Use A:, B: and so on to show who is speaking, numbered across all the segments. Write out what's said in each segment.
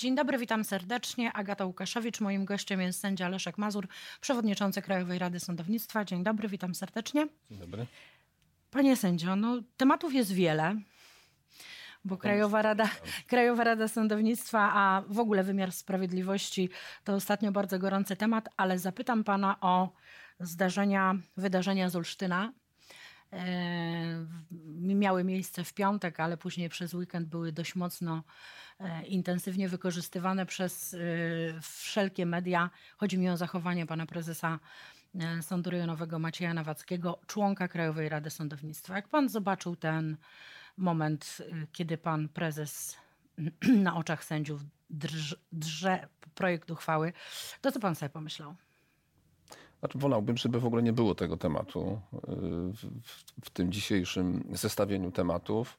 A: Dzień dobry, witam serdecznie. Agata Łukaszewicz. Moim gościem jest sędzia Leszek Mazur, przewodniczący Krajowej Rady Sądownictwa. Dzień dobry, witam serdecznie.
B: Dzień dobry.
A: Panie sędzio, no, tematów jest wiele, bo Krajowa Rada, Krajowa Rada Sądownictwa, a w ogóle wymiar sprawiedliwości to ostatnio bardzo gorący temat, ale zapytam pana o zdarzenia, wydarzenia z Olsztyna. E, miały miejsce w piątek, ale później przez weekend były dość mocno intensywnie wykorzystywane przez e, wszelkie media. Chodzi mi o zachowanie pana prezesa Sądu Rejonowego Macieja Nawackiego, członka Krajowej Rady Sądownictwa. Jak pan zobaczył ten moment, kiedy pan prezes na oczach sędziów drże, drze projekt uchwały, to co pan sobie pomyślał?
B: Znaczy, wolałbym, żeby w ogóle nie było tego tematu w, w tym dzisiejszym zestawieniu tematów,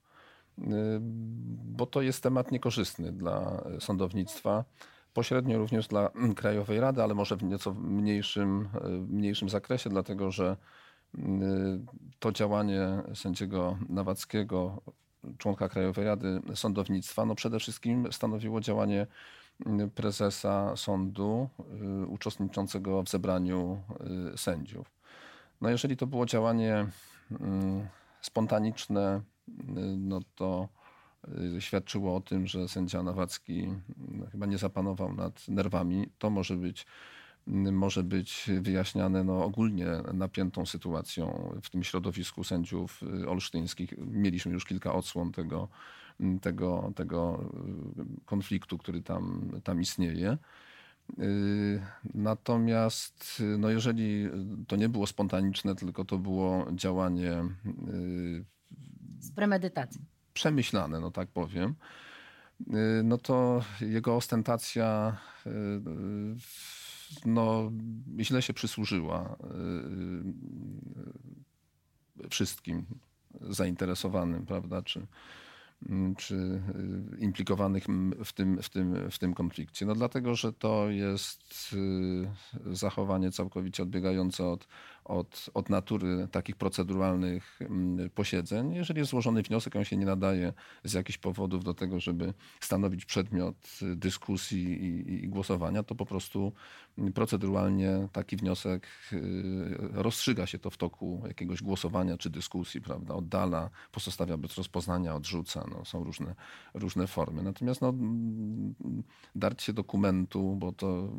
B: bo to jest temat niekorzystny dla sądownictwa, pośrednio również dla Krajowej Rady, ale może w nieco mniejszym, y, mniejszym zakresie, dlatego że to działanie sędziego Nawackiego, członka Krajowej Rady Sądownictwa, no przede wszystkim stanowiło działanie prezesa sądu y, uczestniczącego w zebraniu y, sędziów. No jeżeli to było działanie y, spontaniczne, no to świadczyło o tym, że sędzia Nawacki chyba nie zapanował nad nerwami. To może być może być wyjaśniane no, ogólnie napiętą sytuacją w tym środowisku sędziów olsztyńskich. Mieliśmy już kilka odsłon tego, tego, tego konfliktu, który tam, tam istnieje. Natomiast no jeżeli to nie było spontaniczne, tylko to było działanie
A: z premedytacji.
B: Przemyślane, no tak powiem. No to jego ostentacja no, źle się przysłużyła y, y, wszystkim zainteresowanym, prawda, czy, czy y, implikowanych w tym, w, tym, w tym konflikcie. No dlatego, że to jest zachowanie całkowicie odbiegające od, od, od natury takich proceduralnych mm, posiedzeń. Jeżeli jest złożony wniosek, on się nie nadaje z jakichś powodów do tego, żeby stanowić przedmiot dyskusji i, i głosowania, to po prostu proceduralnie taki wniosek y, rozstrzyga się to w toku jakiegoś głosowania czy dyskusji, prawda? Oddala, pozostawia bez rozpoznania, odrzuca. No, są różne, różne formy. Natomiast no, darcie dokumentu, bo to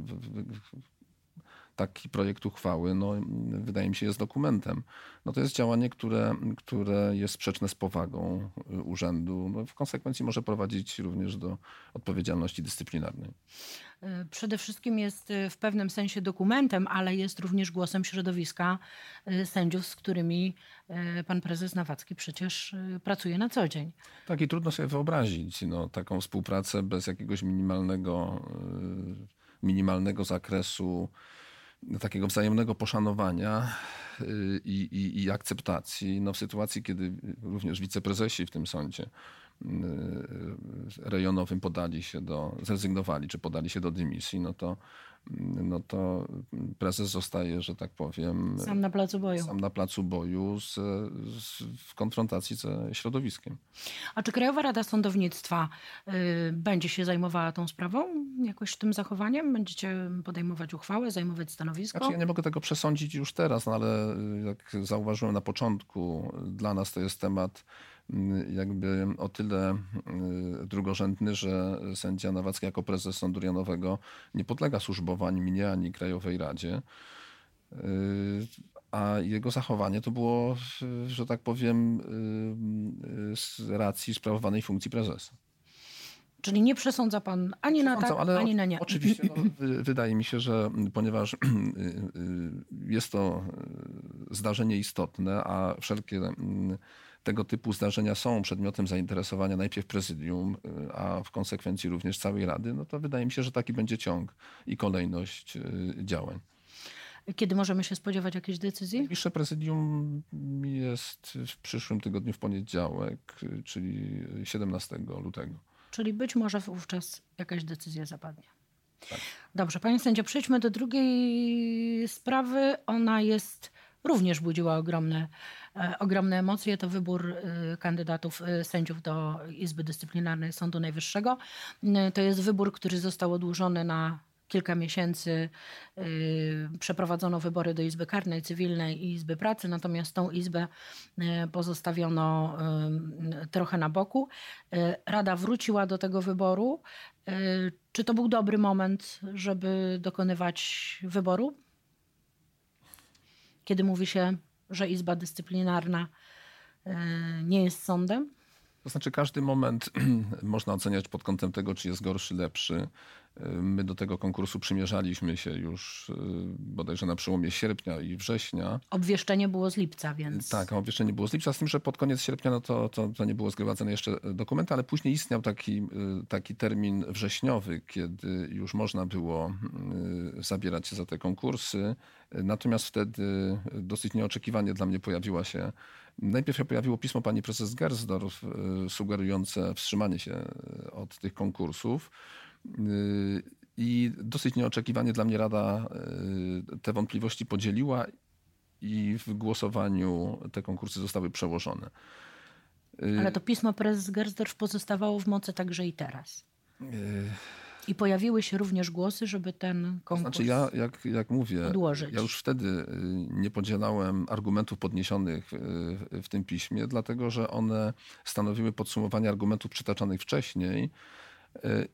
B: taki projekt uchwały, no, wydaje mi się, jest dokumentem. No to jest działanie, które, które jest sprzeczne z powagą y, urzędu. No, w konsekwencji może prowadzić również do odpowiedzialności dyscyplinarnej.
A: Y, przede wszystkim jest y, w pewnym sensie dokumentem, ale jest również głosem środowiska sędziów, z którymi pan prezes Nawacki przecież pracuje na co dzień.
B: Tak i trudno sobie wyobrazić no, taką współpracę bez jakiegoś minimalnego, minimalnego zakresu takiego wzajemnego poszanowania y, i, i, i, akceptacji no w sytuacji, kiedy również wiceprezesi w tym sądzie y, rejonowym podali się do, zrezygnowali, czy podali się do dymisji, no to no to prezes zostaje, że tak powiem.
A: Sam na placu boju.
B: Sam na placu boju z, z, w konfrontacji ze środowiskiem.
A: A czy Krajowa Rada Sądownictwa y, będzie się zajmowała tą sprawą, jakoś tym zachowaniem? Będziecie podejmować uchwałę, zajmować stanowisko?
B: Znaczy, ja nie mogę tego przesądzić już teraz, no ale jak zauważyłem na początku, dla nas to jest temat jakby o tyle y, drugorzędny, że sędzia Nawacki jako prezes Sądu Rejonowego nie podlega służbowo ani mnie, ani Krajowej Radzie. Y, a jego zachowanie to było, że tak powiem, y, z racji sprawowanej funkcji prezesa.
A: Czyli nie przesądza pan ani na tak, ani na nie.
B: Oczywiście no, wydaje mi się, że ponieważ jest to zdarzenie istotne, a wszelkie tego typu zdarzenia są przedmiotem zainteresowania najpierw prezydium, y, a w konsekwencji również całej Rady, no to wydaje mi się, że taki będzie ciąg i kolejność y, działań.
A: Kiedy możemy się spodziewać jakiejś decyzji?
B: Najbliższe prezydium jest w przyszłym tygodniu w poniedziałek, y, czyli 17 lutego.
A: Czyli być może wówczas jakaś decyzja zapadnie. Tak. Dobrze, panie sędzio, przejdźmy do drugiej sprawy. Ona jest również budziła ogromne, e, ogromne emocje. To wybór e, kandydatów e, sędziów do Izby Dyscyplinarnej Sądu Najwyższego. To jest wybór, który został odłożony na kilka miesięcy przeprowadzono wybory do Izby Karnej, Cywilnej i Izby Pracy, natomiast tą izbę pozostawiono trochę na boku. Rada wróciła do tego wyboru. Czy to był dobry moment, żeby dokonywać wyboru? Kiedy mówi się, że Izba Dyscyplinarna e, nie jest sądem?
B: To znaczy, każdy moment można oceniać pod kątem tego, czy jest gorszy, lepszy. My do tego konkursu przymierzaliśmy się już y, bodajże na przełomie sierpnia i września.
A: Obwieszczenie było z lipca, więc.
B: Tak, obwieszczenie było z lipca, z tym, że pod koniec sierpnia no to, to, to nie było zgromadzone jeszcze dokumenty, ale później istniał taki, y, taki termin wrześniowy, kiedy już można było y, zabierać się za te konkursy. Natomiast wtedy dosyć nieoczekiwanie dla mnie pojawiła się Najpierw się pojawiło pismo pani prezes Gersdorf sugerujące wstrzymanie się od tych konkursów. Y, I dosyć nieoczekiwanie dla mnie Rada y, te wątpliwości podzieliła i w głosowaniu te konkursy zostały przełożone.
A: Y, Ale to pismo prezes Gersdorf pozostawało w mocy także i teraz. I pojawiły się również głosy, żeby ten konkurs
B: Znaczy ja, jak, jak mówię,
A: odłożyć.
B: ja już wtedy nie podzielałem argumentów podniesionych w, w tym piśmie, dlatego że one stanowiły podsumowanie argumentów przytaczanych wcześniej,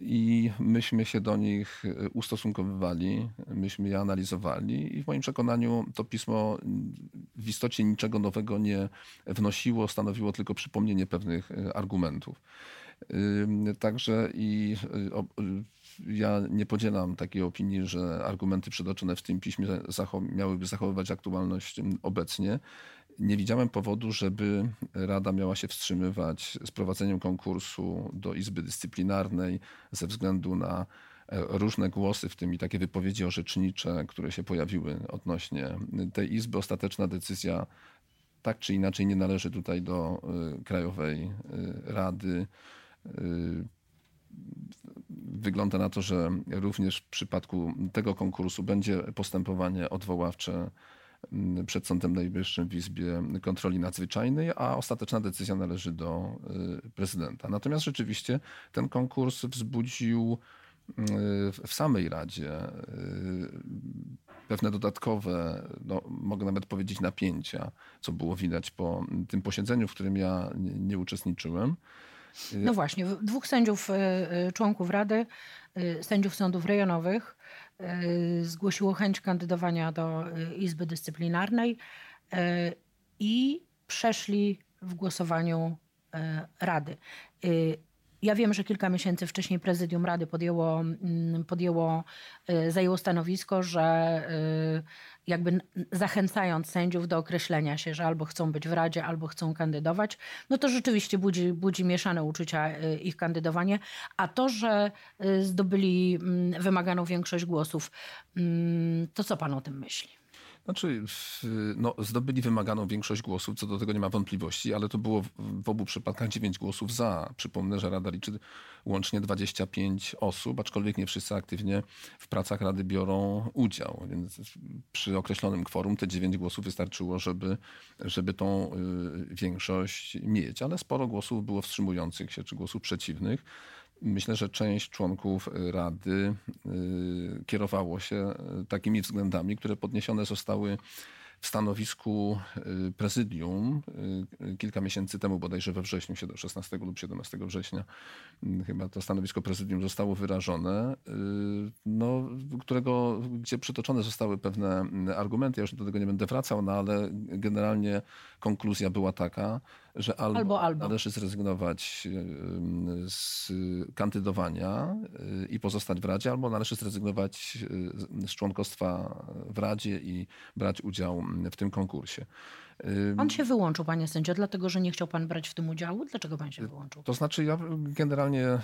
B: i myśmy się do nich ustosunkowywali, myśmy je analizowali i w moim przekonaniu to pismo w istocie niczego nowego nie wnosiło, stanowiło tylko przypomnienie pewnych argumentów. Także i ja nie podzielam takiej opinii, że argumenty przytoczone w tym piśmie miałyby zachowywać aktualność obecnie nie widziałem powodu, żeby Rada miała się wstrzymywać z prowadzeniem konkursu do Izby Dyscyplinarnej ze względu na e, różne głosy, w tym i takie wypowiedzi orzecznicze, które się pojawiły odnośnie tej Izby. Ostateczna decyzja tak czy inaczej nie należy tutaj do e, Krajowej e, Rady. Wygląda na to, że również w przypadku tego konkursu będzie postępowanie odwoławcze przed Sądem Najwyższym w Izbie Kontroli Nadzwyczajnej, a ostateczna decyzja należy do y, prezydenta. Natomiast rzeczywiście ten konkurs wzbudził y, w samej Radzie y, pewne dodatkowe, no, mogę nawet powiedzieć napięcia, co było widać po tym posiedzeniu, w którym ja nie uczestniczyłem.
A: No właśnie, dwóch sędziów, członków Rady, sędziów sądów rejonowych Y, zgłosiło chęć kandydowania do y, Izby Dyscyplinarnej y, i przeszli w głosowaniu Rady. Ja wiem, że kilka miesięcy wcześniej prezydium Rady podjęło, mm, podjęło zajęło stanowisko, że jakby zachęcając sędziów do określenia się, że albo chcą być w Radzie, albo chcą kandydować, no to rzeczywiście budzi, budzi mieszane uczucia y, ich kandydowanie. A to, że y, zdobyli mm, wymaganą większość głosów, mm, to co pan o tym myśli?
B: Znaczy, no, zdobyli wymaganą większość głosów, co do tego nie ma wątpliwości, ale to było w obu przypadkach 9 głosów za. Przypomnę, że Rada liczy łącznie 25 osób, aczkolwiek nie wszyscy aktywnie w pracach Rady biorą udział. Więc przy określonym kworum te 9 głosów wystarczyło, żeby, żeby tą y, większość mieć. Ale sporo głosów było wstrzymujących się, czy głosów przeciwnych. Myślę, że część członków Rady y, kierowało się y, takimi względami, które podniesione zostały w stanowisku y, prezydium kilka miesięcy temu, bodajże we wrześniu, 16 lub 17 września, chyba to stanowisko prezydium zostało wyrażone, no, którego, gdzie przytoczone zostały pewne argumenty. Ja już do tego nie będę wracał, no ale generalnie konkluzja była taka, że albo, albo, albo. należy zrezygnować z kandydowania i pozostać w Radzie, albo należy zrezygnować z członkostwa w Radzie i brać udział w tym konkursie.
A: Pan się wyłączył, panie sędzio, dlatego że nie chciał pan brać w tym udziału? Dlaczego pan się wyłączył?
B: To znaczy, ja generalnie y,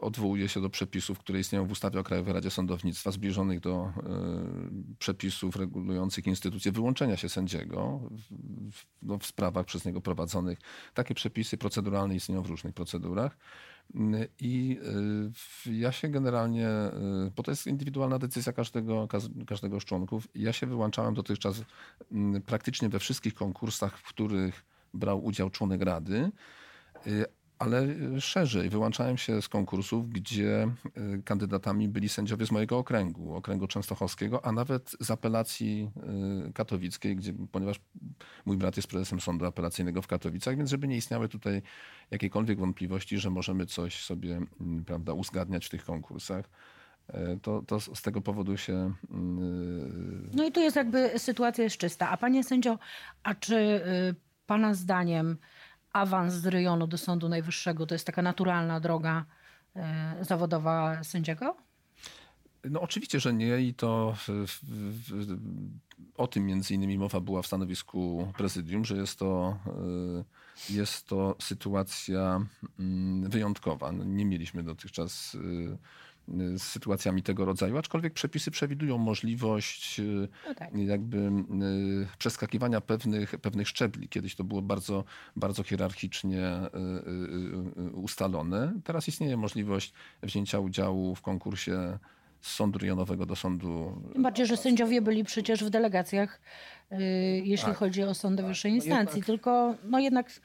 B: odwołuję się do przepisów, które istnieją w ustawie o Krajowej Radzie Sądownictwa, zbliżonych do y, przepisów regulujących instytucję wyłączenia się sędziego w, no, w sprawach przez niego prowadzonych. Takie przepisy proceduralne istnieją w różnych procedurach. I ja się generalnie, bo to jest indywidualna decyzja każdego, każdego z członków, ja się wyłączałem dotychczas praktycznie we wszystkich konkursach, w których brał udział członek Rady, ale szerzej. Wyłączałem się z konkursów, gdzie y, kandydatami byli sędziowie z mojego okręgu, okręgu częstochowskiego, a nawet z apelacji y, katowickiej, gdzie, ponieważ mój brat jest prezesem sądu apelacyjnego w Katowicach, więc żeby nie istniały tutaj jakiekolwiek wątpliwości, że możemy coś sobie mm, prawda, uzgadniać w tych konkursach. E, to, to z tego powodu się.
A: Mm, no i tu jest jakby sytuacja jest czysta. A panie sędzio, a czy y, pana zdaniem awans z rejonu do Sądu Najwyższego to jest taka naturalna droga e, zawodowa sędziego?
B: No oczywiście, że nie i to o tym między innymi mowa była w stanowisku prezydium, że jest to, e, jest to sytuacja mm, wyjątkowa. No, nie mieliśmy dotychczas e, z sytuacjami tego rodzaju, aczkolwiek przepisy przewidują możliwość y, no tak. jakby y, przeskakiwania pewnych, pewnych szczebli. Kiedyś to było bardzo, bardzo hierarchicznie y, ustalone. Teraz istnieje możliwość wzięcia udziału w konkursie z sądu rejonowego do sądu.
A: Tym bardziej, że sędziowie byli przecież w delegacjach, yy, jeśli tak. chodzi o sądy tak. wyższej no instancji, jednak, tylko no jednak...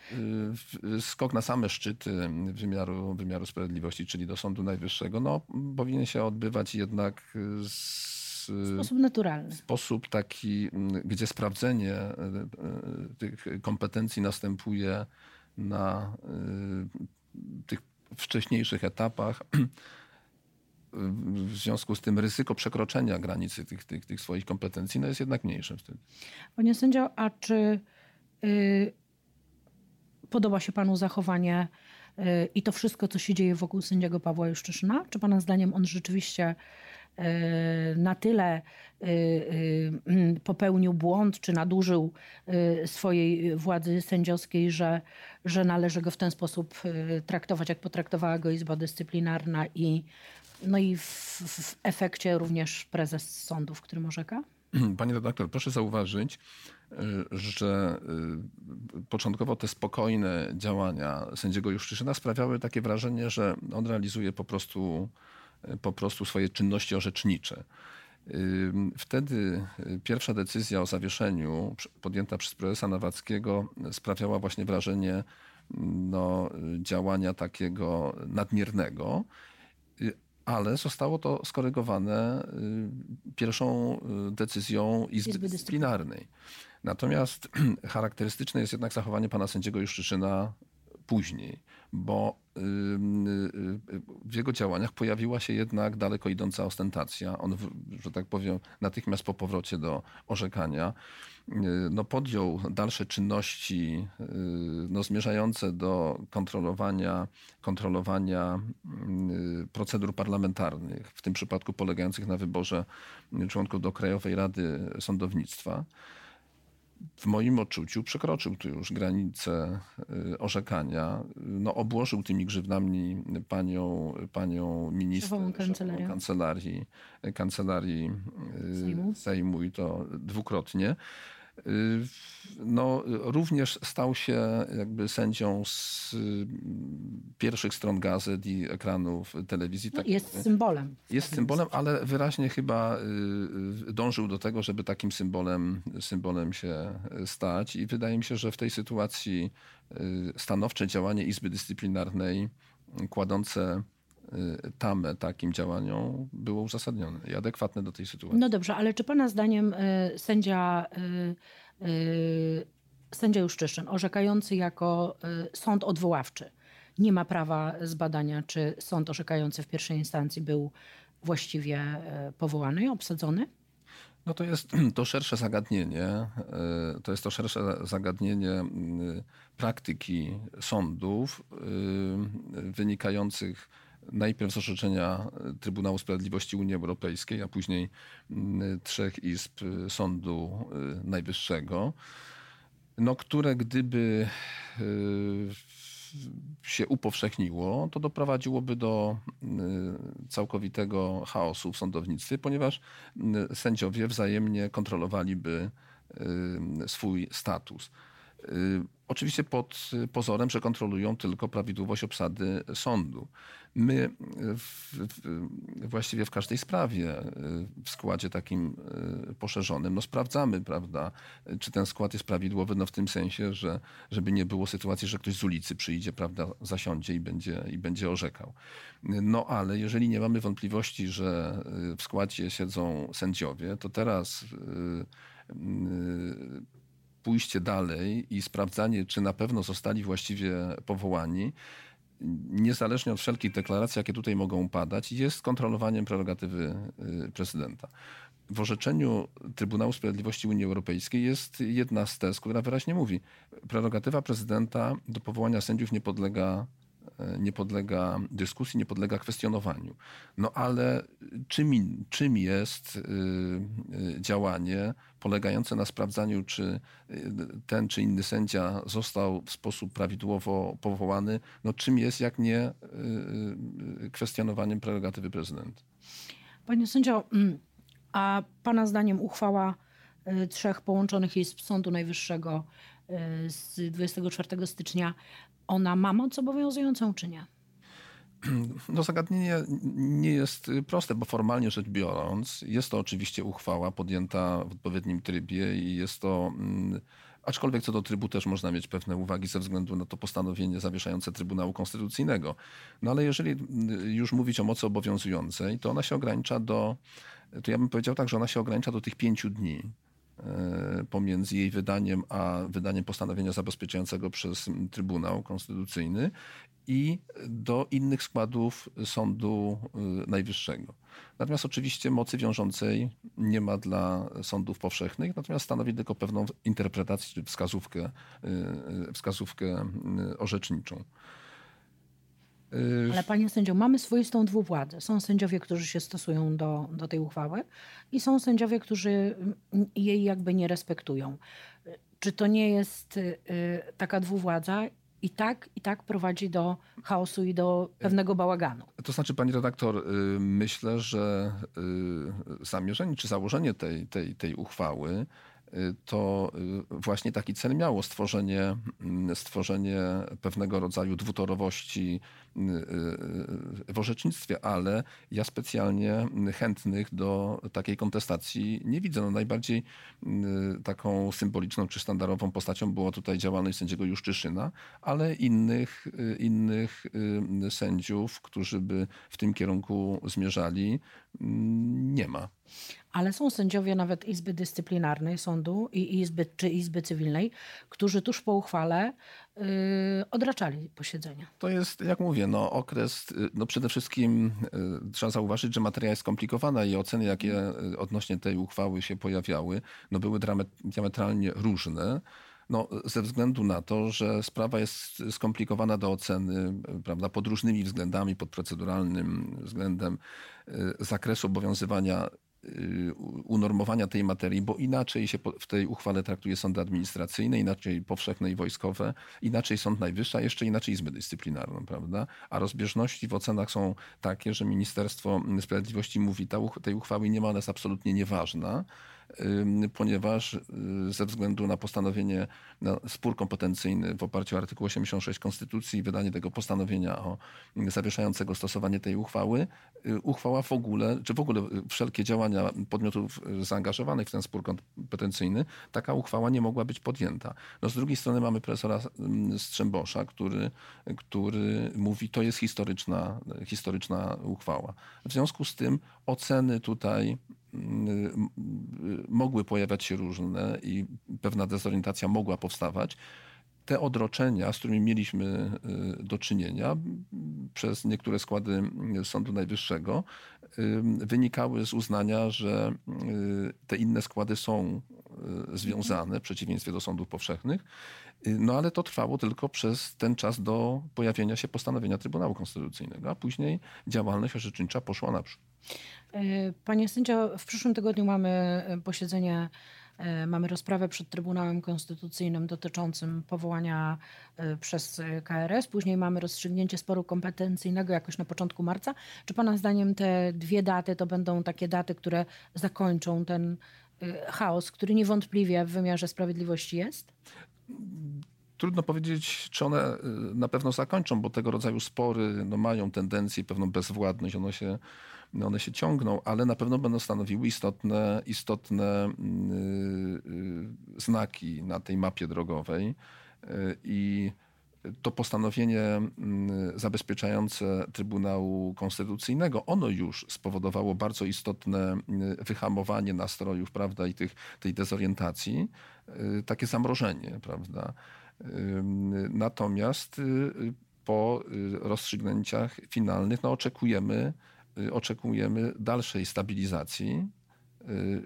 B: Yy, skok na same szczyty wymiaru, wymiaru sprawiedliwości, czyli do Sądu Najwyższego, no, powinien się odbywać jednak z
A: w sposób naturalny.
B: Sposób taki, gdzie sprawdzenie y, y, tych kompetencji następuje na y, tych wcześniejszych etapach w związku z tym ryzyko przekroczenia granicy tych, tych, tych swoich kompetencji no jest jednak mniejsze wtedy.
A: Panie sędzio, a czy y, podoba się panu zachowanie y, i to wszystko, co się dzieje wokół sędziego Pawła Juszczyszyna? Czy pana zdaniem on rzeczywiście na tyle y, y, popełnił błąd, czy nadużył swojej władzy sędziowskiej, że, że należy go w ten sposób traktować, jak potraktowała go Izba Dyscyplinarna i no i w, w efekcie również prezes sądu, w którym orzeka?
B: Panie redaktor, proszę zauważyć, że początkowo te spokojne działania sędziego Juszczyszyna sprawiały takie wrażenie, że on realizuje po prostu, po prostu swoje czynności orzecznicze. Wtedy pierwsza decyzja o zawieszeniu podjęta przez prezesa Nawackiego sprawiała właśnie wrażenie no, działania takiego nadmiernego ale zostało to skorygowane y, pierwszą y, decyzją Izby, Izby Dyscyplinarnej. Natomiast charakterystyczne jest jednak zachowanie pana sędziego Juszczyszyna później, bo w jego działaniach pojawiła się jednak daleko idąca ostentacja. On, że tak powiem, natychmiast po powrocie do orzekania no, podjął dalsze czynności no, zmierzające do kontrolowania, kontrolowania procedur parlamentarnych, w tym przypadku polegających na wyborze członków do Krajowej Rady Sądownictwa w moim odczuciu przekroczył tu już granicę y, orzekania. No, obłożył tymi grzywnami panią, panią minister kancelarii, kancelarii y, Sejmu. Sejmu i to dwukrotnie. Y, no, również stał się jakby sędzią z y, pierwszych stron gazet i ekranów telewizji.
A: No, tak, jest symbolem.
B: Jest symbolem, ale wyraźnie chyba y, dążył do tego, żeby takim symbolem, symbolem się stać. I wydaje mi się, że w tej sytuacji stanowcze działanie Izby Dyscyplinarnej kładące Y, tamę takim działaniom było uzasadnione i adekwatne do tej sytuacji.
A: No dobrze, ale czy pana zdaniem y, sędzia, y, sędzia Juszczyszyn, orzekający jako sąd odwoławczy, nie ma prawa zbadania, czy sąd orzekający w pierwszej instancji był właściwie powołany, obsadzony?
B: No to jest to szersze zagadnienie. To jest to szersze zagadnienie praktyki sądów wynikających najpierw z orzeczenia Trybunału Sprawiedliwości Unii Europejskiej, a później mm, trzech izb Sądu y, Najwyższego, no, które gdyby się upowszechniło, to doprowadziłoby do całkowitego chaosu w sądownictwie, ponieważ sędziowie wzajemnie kontrolowaliby swój status. Oczywiście pod pozorem, że kontrolują tylko prawidłowość obsady sądu. My w, w, właściwie w każdej sprawie w składzie takim poszerzonym no sprawdzamy, prawda, czy ten skład jest prawidłowy, no w tym sensie, że żeby nie było sytuacji, że ktoś z ulicy przyjdzie, prawda, zasiądzie i będzie, i będzie orzekał. No ale jeżeli nie mamy wątpliwości, że w składzie siedzą sędziowie, to teraz pójście dalej i sprawdzanie, czy na pewno zostali właściwie powołani, niezależnie od wszelkich deklaracji, jakie tutaj mogą padać, jest kontrolowaniem prerogatywy y, prezydenta. W orzeczeniu Trybunału Sprawiedliwości Unii Europejskiej jest jedna z tez, która wyraźnie mówi, prerogatywa prezydenta do powołania sędziów nie podlega nie podlega dyskusji, nie podlega kwestionowaniu. No ale czym, czym jest y, y, działanie polegające na sprawdzaniu, czy y, ten czy inny sędzia został w sposób prawidłowo powołany, no czym jest, jak nie kwestionowaniem prerogatywy prezydenta?
A: Panie sędzio, a pana zdaniem uchwała trzech połączonych izb Sądu Najwyższego z 24 stycznia ona ma moc obowiązującą, czy nie?
B: No zagadnienie nie jest proste, bo formalnie rzecz biorąc, jest to oczywiście uchwała podjęta w odpowiednim trybie i jest to. Mm, aczkolwiek co do trybu też można mieć pewne uwagi ze względu na to postanowienie zawieszające Trybunału Konstytucyjnego. No ale jeżeli mm, już mówić o mocy obowiązującej, to ona się ogranicza do, to ja bym powiedział tak, że ona się ogranicza do tych pięciu dni. E, pomiędzy jej wydaniem a wydaniem postanowienia zabezpieczającego przez Trybunał Konstytucyjny i do innych składów Sądu e, Najwyższego. Natomiast oczywiście mocy wiążącej nie ma dla sądów powszechnych, natomiast stanowi tylko pewną interpretację czy wskazówkę, e, wskazówkę orzeczniczą.
A: Ale panie sędzio, mamy swoistą dwuwładzę. Są sędziowie, którzy się stosują do, do tej uchwały i są sędziowie, którzy jej jakby nie respektują. Czy to nie jest y, taka dwuwładza i tak, i tak prowadzi do chaosu i do pewnego bałaganu.
B: To znaczy, pani redaktor, y, myślę, że y, zamierzenie czy założenie tej, tej, tej uchwały to y, właśnie taki cel miało stworzenie, mm, stworzenie pewnego rodzaju dwutorowości y, y, w orzecznictwie, ale ja specjalnie chętnych do takiej kontestacji nie widzę. No najbardziej taką symboliczną czy sztandarową postacią była tutaj działalność sędziego Juszczyszyna, ale innych, innych sędziów, którzy by w tym kierunku zmierzali, mm, nie ma.
A: Ale są sędziowie nawet Izby Dyscyplinarnej Sądu i Izby, czy Izby Cywilnej, którzy tuż po uchwale yy, odraczali posiedzenia.
B: To jest, jak mówię, no, okres, y, no przede wszystkim yy, trzeba zauważyć, że materia jest skomplikowana i oceny, jakie y, odnośnie tej uchwały się pojawiały, no, były diametralnie różne. No, ze względu na to, że sprawa jest skomplikowana do oceny prawda, pod różnymi względami, pod proceduralnym względem y, zakresu obowiązywania unormowania tej materii, bo inaczej się w tej uchwale traktuje sądy administracyjne, inaczej powszechne i wojskowe, inaczej Sąd Najwyższy, a jeszcze inaczej Izbę Dyscyplinarną, prawda? A rozbieżności w ocenach są takie, że Ministerstwo Sprawiedliwości mówi, ta, tej uchwały nie ma, ona jest absolutnie nieważna, ponieważ y, ze względu na postanowienie, na spór kompetencyjny w oparciu o artykuł 86 Konstytucji i wydanie tego postanowienia o zawieszającego stosowanie tej uchwały, y, uchwała w ogóle, czy w ogóle wszelkie działania podmiotów zaangażowanych w ten spór kompetencyjny, taka uchwała nie mogła być podjęta. No z drugiej strony mamy profesora Strzembosza, który, który mówi, to jest historyczna, historyczna uchwała. W związku z tym oceny tutaj mogły pojawiać się różne i pewna dezorientacja mogła powstawać. Te odroczenia, z którymi mieliśmy y, do czynienia przez niektóre składy Sądu Najwyższego, y, wynikały z uznania, że y, te inne składy są związane w przeciwieństwie do sądów powszechnych. No ale to trwało tylko przez ten czas do pojawienia się postanowienia Trybunału Konstytucyjnego, a później działalność orzecznicza poszła naprzód.
A: E, panie sędzio, w przyszłym tygodniu mamy e, posiedzenie, e, mamy rozprawę przed Trybunałem Konstytucyjnym dotyczącym powołania przez KRS. Później mamy rozstrzygnięcie sporu kompetencyjnego jakoś na początku marca. Czy Pana zdaniem te dwie daty to będą takie daty, które zakończą ten chaos, który niewątpliwie w wymiarze sprawiedliwości jest?
B: Trudno powiedzieć, czy one na pewno zakończą, bo tego rodzaju spory no, mają tendencję, pewną bezwładność, one się, one się ciągną, ale na pewno będą stanowiły istotne, istotne yy, znaki na tej mapie drogowej. Yy, I to postanowienie zabezpieczające Trybunału Konstytucyjnego, ono już spowodowało bardzo istotne wyhamowanie nastrojów, prawda, i tych, tej dezorientacji, y, takie zamrożenie, prawda. Natomiast y, po y, rozstrzygnięciach finalnych no, oczekujemy, oczekujemy dalszej stabilizacji,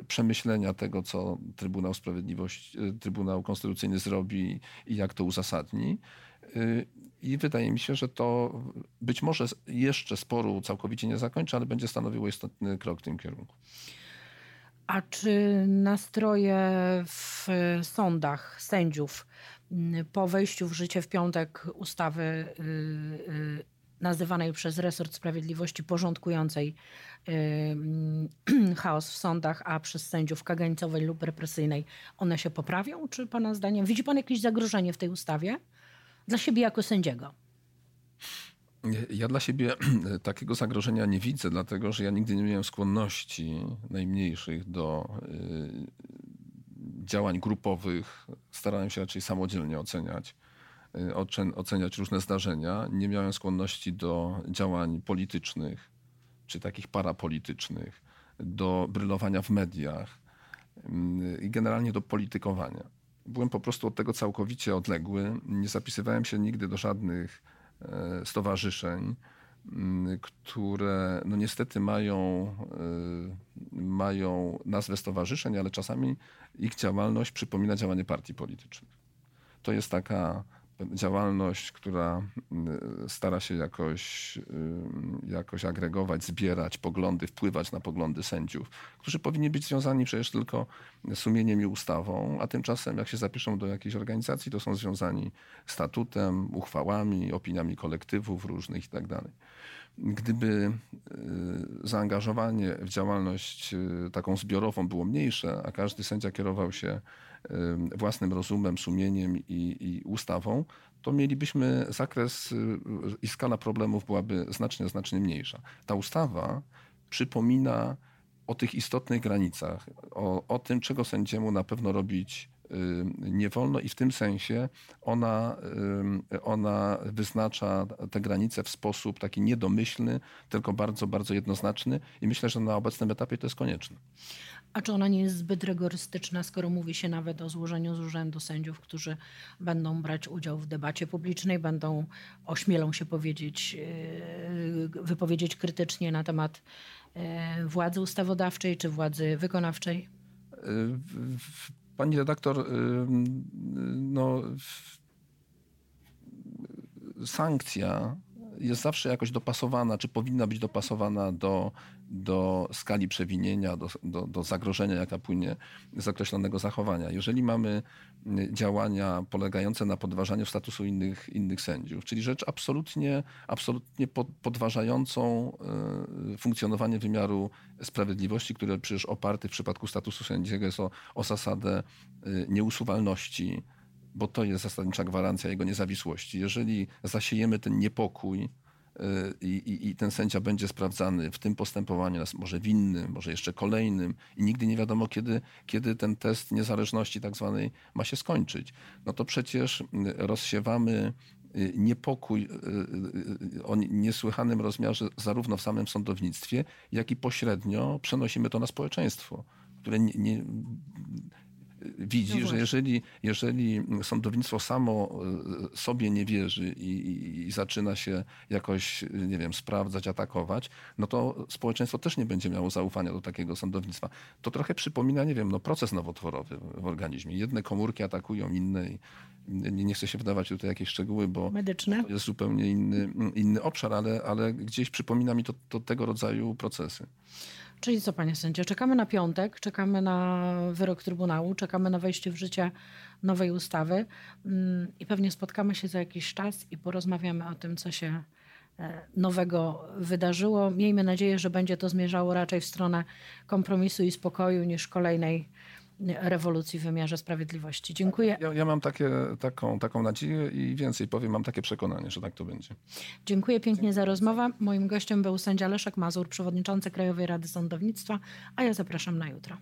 B: przemyślenia tego, co Trybunał Sprawiedliwości, Trybunał Konstytucyjny zrobi i jak to uzasadni. I wydaje mi się, że to być może jeszcze sporu całkowicie nie zakończy, ale będzie stanowiło istotny krok w tym kierunku.
A: A czy nastroje w sądach sędziów po wejściu w życie w piątek ustawy y, y, nazywanej przez resort sprawiedliwości porządkującej chaos w sądach, a przez sędziów kagańcowej lub represyjnej, one się poprawią? Czy pana zdaniem widzi pan jakieś zagrożenie w tej ustawie? dla siebie jako sędziego?
B: Ja dla siebie takiego zagrożenia nie widzę, dlatego że ja nigdy nie miałem skłonności najmniejszych do y, działań grupowych. Starałem się raczej samodzielnie oceniać, oceniać różne zdarzenia. Nie miałem skłonności do działań politycznych czy takich parapolitycznych, do brylowania w mediach y, i generalnie do politykowania byłem po prostu od tego całkowicie odległy. Nie zapisywałem się nigdy do żadnych e, stowarzyszeń, które no niestety mają, mają nazwę stowarzyszeń, ale czasami ich działalność przypomina działanie partii politycznych. To jest taka działalność, która y, stara się jakoś, y, jakoś agregować, zbierać poglądy, wpływać na poglądy sędziów, którzy powinni być związani przecież tylko sumieniem i ustawą, a tymczasem jak się zapiszą do jakiejś organizacji, to są związani statutem, uchwałami, opiniami kolektywów różnych itd. Tak Gdyby y, zaangażowanie w działalność taką zbiorową było mniejsze, a każdy sędzia kierował się własnym rozumem, sumieniem i, i ustawą, to mielibyśmy zakres y, i skala problemów byłaby znacznie, znacznie mniejsza. Ta ustawa przypomina o tych istotnych granicach, o, o tym, czego sędziemu na pewno robić nie wolno i w tym sensie ona, ona wyznacza te granice w sposób taki niedomyślny, tylko bardzo, bardzo jednoznaczny i myślę, że na obecnym etapie to jest konieczne.
A: A czy ona nie jest zbyt rygorystyczna, skoro mówi się nawet o złożeniu z urzędu sędziów, którzy będą brać udział w debacie publicznej, będą, ośmielą się powiedzieć, yy, wypowiedzieć krytycznie na temat władzy ustawodawczej czy władzy wykonawczej?
B: Pani redaktor, yy, no, sankcja jest zawsze jakoś dopasowana, czy powinna być dopasowana do do skali przewinienia, do, do, do zagrożenia, jaka płynie z określonego zachowania. Jeżeli mamy mm, działania polegające na podważaniu statusu innych, innych sędziów, czyli rzecz absolutnie, absolutnie podważającą e, funkcjonowanie wymiaru sprawiedliwości, które przecież oparty w przypadku statusu sędziego jest o, o zasadę e, nieusuwalności, bo to jest zasadnicza gwarancja jego niezawisłości. Jeżeli zasiejemy ten niepokój, i, i, i, ten sędzia będzie sprawdzany w tym postępowaniu, może w innym, może jeszcze kolejnym i nigdy nie wiadomo, kiedy, kiedy ten test niezależności tak zwanej ma się skończyć. No to przecież rozsiewamy y, niepokój y, y, o niesłychanym rozmiarze zarówno w samym sądownictwie, jak i pośrednio przenosimy to na społeczeństwo, które nie, nie widzi, no że jeżeli, jeżeli sądownictwo samo e, sobie nie wierzy i, i, i, zaczyna się jakoś, nie wiem, sprawdzać, atakować, no to społeczeństwo też nie będzie miało zaufania do takiego sądownictwa. To trochę przypomina, nie wiem, no proces nowotworowy w organizmie. Jedne komórki atakują inne i nie, nie chcę się wdawać tutaj jakieś szczegóły, bo
A: Medyczne.
B: to jest zupełnie inny, inny obszar, ale, ale gdzieś przypomina mi to, to tego rodzaju procesy.
A: Czyli co, panie sędzio, czekamy na piątek, czekamy na wyrok Trybunału, czekamy na wejście w życie nowej ustawy mm, i pewnie spotkamy się za jakiś czas i porozmawiamy o tym, co się e, nowego wydarzyło. Miejmy nadzieję, że będzie to zmierzało raczej w stronę kompromisu i spokoju niż kolejnej rewolucji w wymiarze sprawiedliwości. Dziękuję.
B: Ja, ja mam takie, taką, taką nadzieję i więcej powiem, mam takie przekonanie, że tak to będzie.
A: Dziękuję pięknie za rozmowę. Moim gościem był sędzia Leszek Mazur, przewodniczący Krajowej Rady Sądownictwa, a ja zapraszam na jutro.